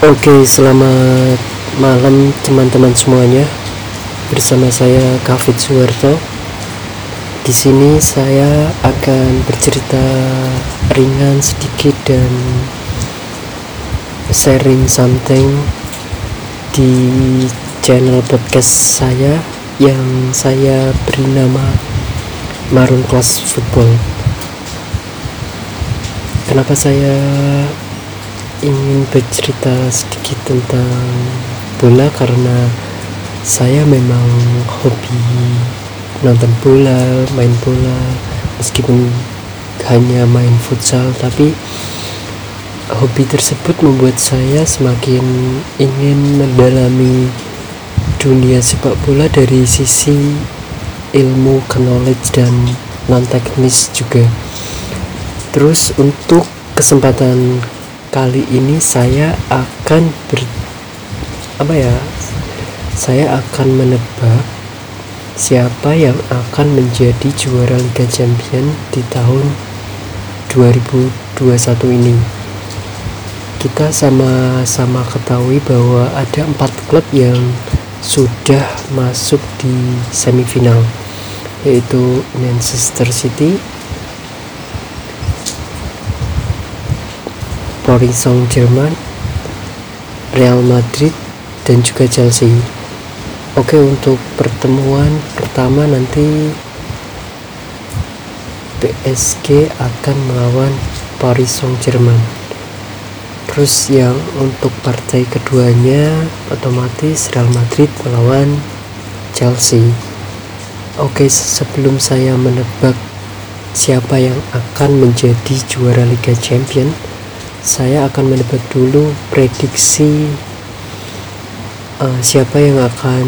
Oke, selamat malam teman-teman semuanya. Bersama saya Kavit Suwarto. Di sini saya akan bercerita ringan sedikit dan sharing something di channel podcast saya yang saya beri nama Marun Class Football. Kenapa saya ingin bercerita sedikit tentang bola karena saya memang hobi nonton bola, main bola meskipun hanya main futsal tapi hobi tersebut membuat saya semakin ingin mendalami dunia sepak bola dari sisi ilmu, knowledge dan non teknis juga. Terus untuk kesempatan kali ini saya akan ber apa ya saya akan menebak siapa yang akan menjadi juara Liga Champion di tahun 2021 ini. Kita sama-sama ketahui bahwa ada empat klub yang sudah masuk di semifinal yaitu Manchester City, Paris Saint-Germain, Real Madrid, dan juga Chelsea. Oke, untuk pertemuan pertama nanti PSG akan melawan Paris Saint-Germain. Terus yang untuk partai keduanya otomatis Real Madrid melawan Chelsea. Oke, sebelum saya menebak siapa yang akan menjadi juara Liga Champions, saya akan menebak dulu prediksi uh, siapa yang akan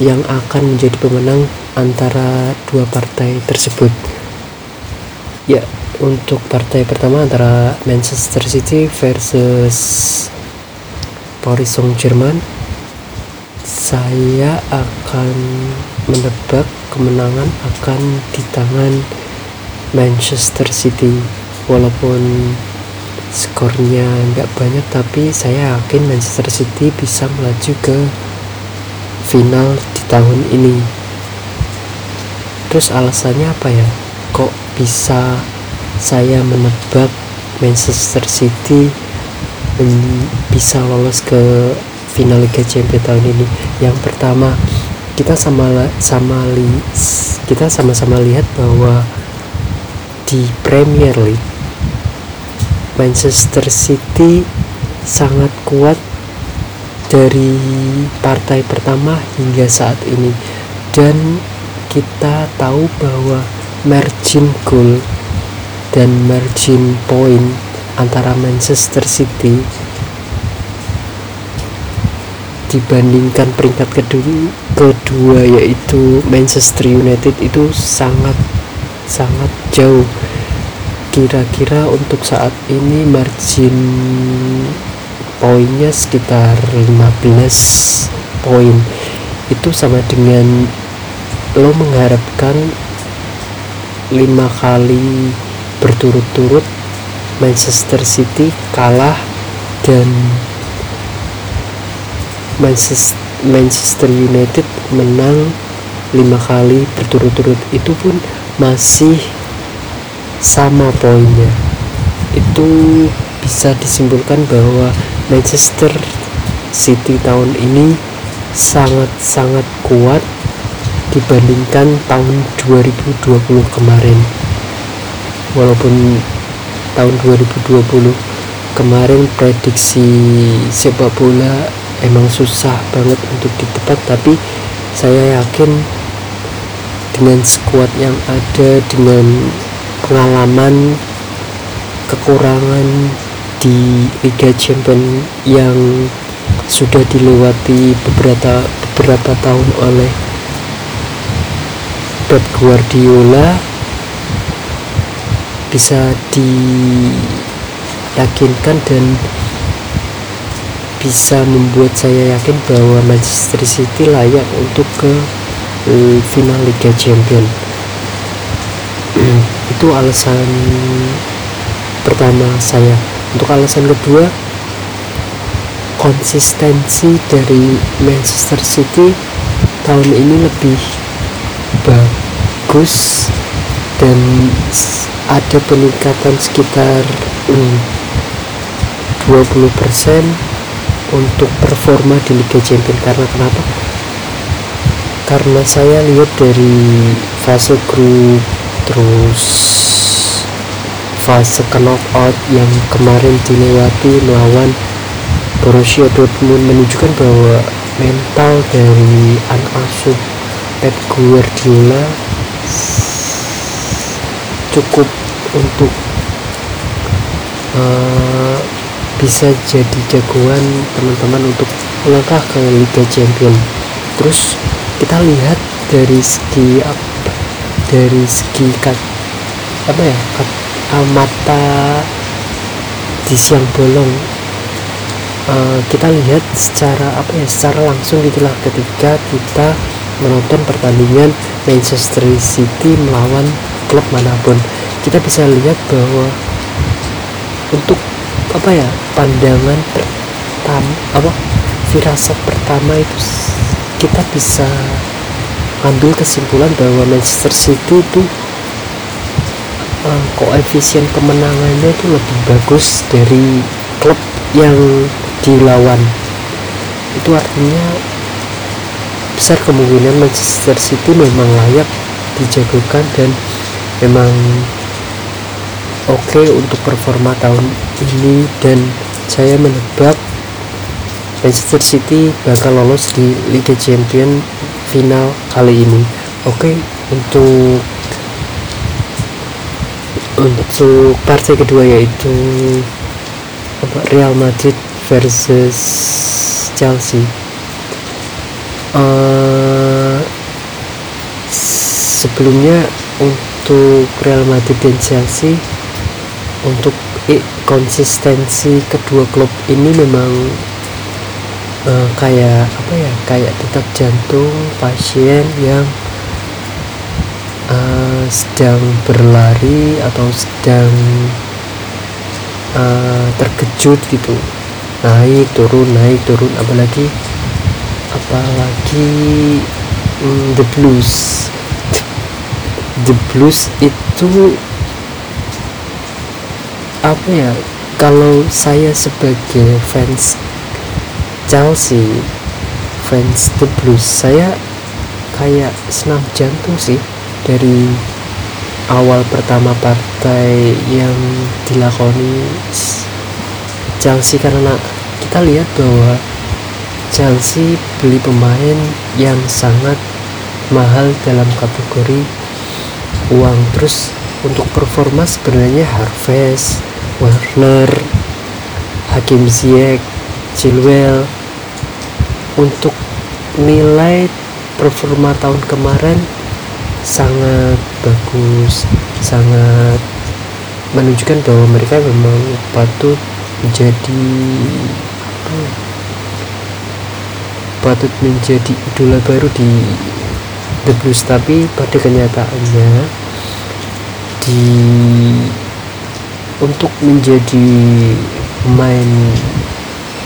yang akan menjadi pemenang antara dua partai tersebut. Ya, untuk partai pertama antara Manchester City versus Paris Saint-Germain, saya akan menebak kemenangan akan di tangan Manchester City walaupun skornya nggak banyak tapi saya yakin Manchester City bisa melaju ke final di tahun ini. Terus alasannya apa ya? Kok bisa saya menebak Manchester City bisa lolos ke final Liga Champions tahun ini? Yang pertama kita sama sama kita sama-sama lihat bahwa di Premier League Manchester City sangat kuat dari partai pertama hingga saat ini. Dan kita tahu bahwa margin goal dan margin point antara Manchester City dibandingkan peringkat kedua, kedua yaitu Manchester United itu sangat sangat jauh kira-kira untuk saat ini margin poinnya sekitar 15 poin. Itu sama dengan lo mengharapkan lima kali berturut-turut Manchester City kalah dan Manchester United menang lima kali berturut-turut. Itu pun masih sama poinnya. Itu bisa disimpulkan bahwa Manchester City tahun ini sangat-sangat kuat dibandingkan tahun 2020 kemarin. Walaupun tahun 2020 kemarin prediksi sepak bola emang susah banget untuk ditebak tapi saya yakin dengan skuad yang ada dengan pengalaman kekurangan di Liga Champions yang sudah dilewati beberapa beberapa tahun oleh Pep Guardiola bisa diyakinkan dan bisa membuat saya yakin bahwa Manchester City layak untuk ke eh, final Liga Champions itu alasan pertama saya untuk alasan kedua konsistensi dari Manchester City tahun ini lebih bagus dan ada peningkatan sekitar hmm, 20% untuk performa di Liga Champions karena kenapa? Karena saya lihat dari fase grup terus fase knockout yang kemarin dilewati melawan Borussia Dortmund menunjukkan bahwa mental dari anak asuh Pep Guardiola cukup untuk uh, bisa jadi jagoan teman-teman untuk melangkah ke Liga Champions terus kita lihat dari segi dari segi kat, apa ya kat, uh, mata di siang bolong. Uh, kita lihat secara apa ya secara langsung gitulah ketika kita menonton pertandingan Manchester City melawan klub mana pun. Kita bisa lihat bahwa untuk apa ya pandangan pertama apa firasat pertama itu kita bisa ambil kesimpulan bahwa Manchester City itu uh, koefisien kemenangannya itu lebih bagus dari klub yang dilawan. Itu artinya besar kemungkinan Manchester City memang layak dijagokan dan memang oke okay untuk performa tahun ini. Dan saya menebak Manchester City bakal lolos di Liga Champions final kali ini. Oke okay, untuk untuk partai kedua yaitu Real Madrid versus Chelsea. Uh, sebelumnya untuk Real Madrid dan Chelsea untuk konsistensi kedua klub ini memang uh, kayak apa ya kayak detak jantung pasien yang uh, sedang berlari atau sedang uh, terkejut gitu. Naik turun naik turun apalagi apalagi mm, the blues. The blues itu apa ya kalau saya sebagai fans Chelsea fans the blues. Saya kayak senam jantung sih dari awal pertama partai yang dilakoni Chelsea karena kita lihat bahwa Chelsea beli pemain yang sangat mahal dalam kategori uang. Terus untuk performa sebenarnya Harvest, Warner, Hakim Ziyech, Chilwell untuk nilai performa tahun kemarin sangat bagus sangat menunjukkan bahwa mereka memang patut menjadi ya, patut menjadi idola baru di The Blues. Tapi pada kenyataannya di untuk menjadi main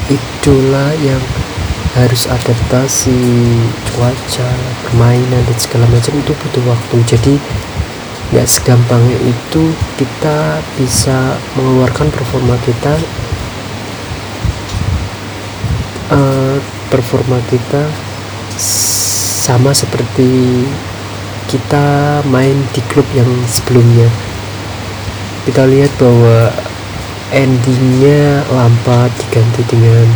idola yang harus adaptasi cuaca permainan dan segala macam itu butuh waktu. Jadi nggak segampangnya itu kita bisa mengeluarkan performa kita uh, performa kita sama seperti kita main di klub yang sebelumnya. Kita lihat bahwa endingnya Lampard diganti dengan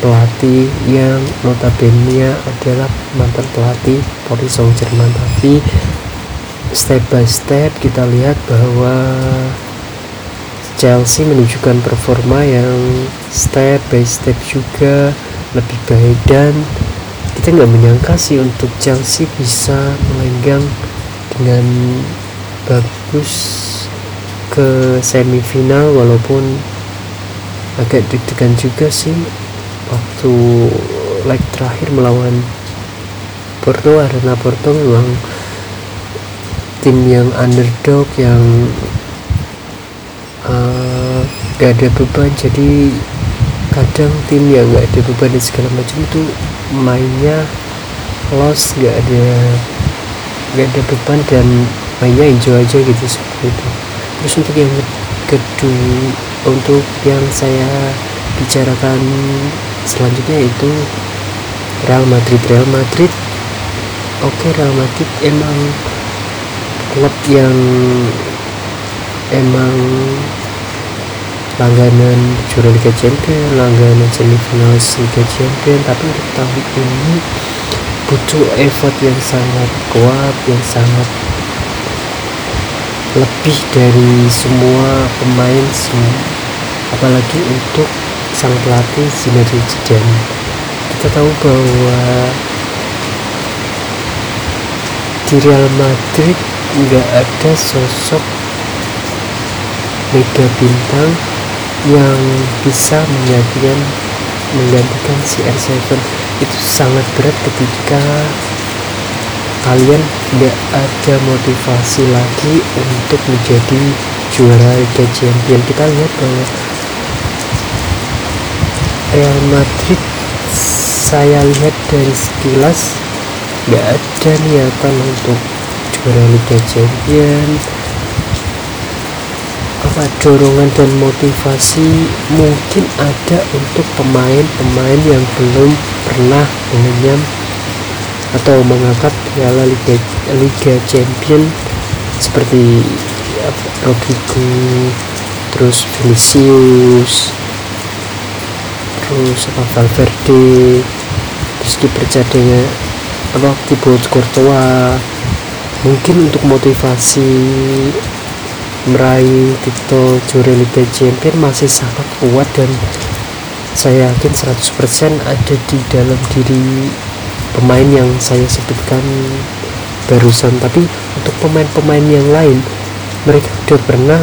pelatih yang notabene adalah mantan pelatih Paris Saint Germain tapi step by step kita lihat bahwa Chelsea menunjukkan performa yang step by step juga lebih baik dan kita nggak menyangka sih untuk Chelsea bisa melenggang dengan bagus ke semifinal walaupun agak deg-degan juga sih waktu leg terakhir melawan Porto karena Porto memang tim yang underdog yang uh, gak ada beban. Jadi kadang tim yang nggak ada beban dan segala macam itu mainnya loss nggak ada nggak ada beban dan mainnya enjoy aja gitu seperti itu. Terus untuk yang kedua untuk yang saya bicarakan selanjutnya itu Real Madrid. Real Madrid. Oke okay, Real Madrid emang klub yang emang langganan juara Liga Champion langganan semifinal Liga Champion tapi untuk tahun ini butuh effort yang sangat kuat yang sangat lebih dari semua pemain semua apalagi untuk sang pelatih Zinedine Zidane. Kita tahu bahwa di Real Madrid nggak ada sosok mega bintang yang bisa menggantikan menggantikan CR7 itu sangat berat ketika kalian tidak ada motivasi lagi untuk menjadi juara Liga Champion kita lihat bahwa Real Madrid. Saya lihat dari sekilas nggak ada niatan untuk juara Liga Champion. Apa dorongan dan motivasi? Mungkin ada untuk pemain-pemain yang belum pernah mengenyam atau mengangkat piala Liga, Liga Champion seperti Rodrigo terus Vinicius terus apa Valverde terus kiper dengan apa Thibaut Courtois. Mungkin untuk motivasi meraih titel juara Liga Champion masih sangat kuat dan saya yakin 100% ada di dalam diri pemain yang saya sebutkan barusan. Tapi untuk pemain-pemain yang lain mereka sudah pernah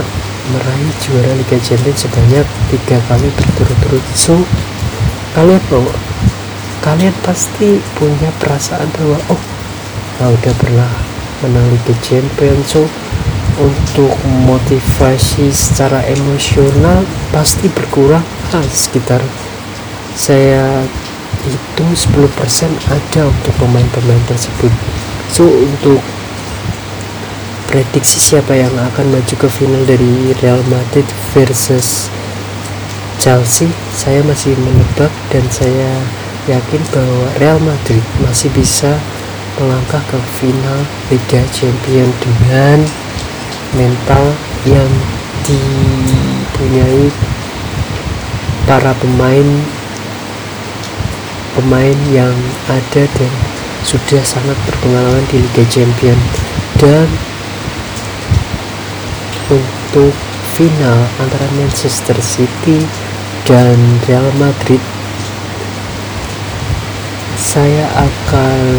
meraih juara Liga Champions sebanyak tiga kali berturut-turut. So kalian bahwa kalian pasti punya perasaan bahwa oh nah udah pernah menang Liga Champions. So untuk motivasi secara emosional pasti berkurang. Ah, sekitar saya itu 10% ada untuk pemain-pemain tersebut. So untuk prediksi siapa yang akan maju ke final dari Real Madrid versus Chelsea saya masih menebak dan saya yakin bahwa Real Madrid masih bisa melangkah ke final Liga Champions dengan mental yang dipunyai para pemain pemain yang ada dan sudah sangat berpengalaman di Liga Champions. Dan untuk final antara Manchester City dan Real Madrid. Saya akan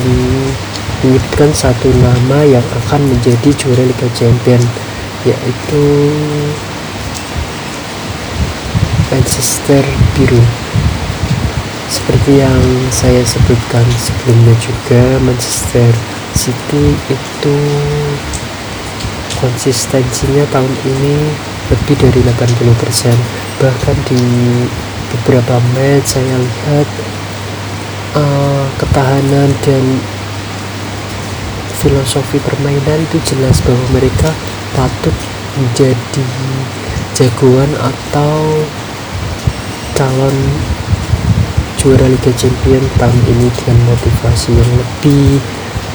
menyebutkan satu nama yang akan menjadi juara Liga Champions yaitu Manchester Biru. Seperti yang saya sebutkan sebelumnya juga Manchester City itu konsistensinya tahun ini lebih dari 80% bahkan di beberapa match saya lihat uh, ketahanan dan filosofi permainan itu jelas bahwa mereka patut menjadi jagoan atau calon juara Liga Champions tahun ini dengan motivasi yang lebih.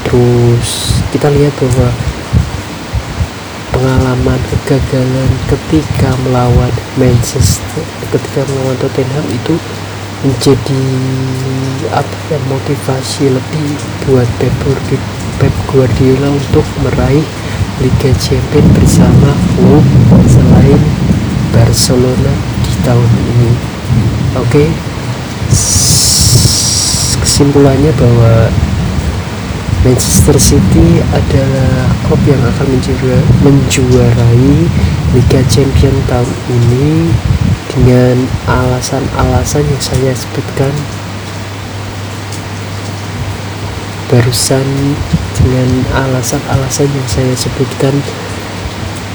Terus kita lihat bahwa pengalaman kegagalan ketika melawan Manchester ketika melawan Tottenham itu menjadi apa ya motivasi lebih buat Pep, Pep Guardiola untuk meraih Liga Champions bersama klub selain Barcelona di tahun ini oke okay? kesimpulannya bahwa Manchester City adalah klub yang akan menjuarai Liga Champions tahun ini dengan alasan-alasan yang saya sebutkan barusan dengan alasan-alasan yang saya sebutkan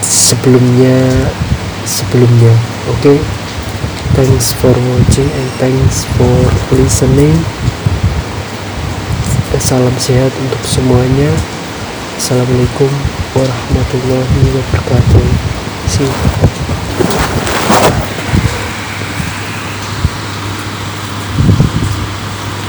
sebelumnya sebelumnya oke okay? thanks for watching and thanks for listening salam sehat untuk semuanya. Assalamualaikum warahmatullahi wabarakatuh. See you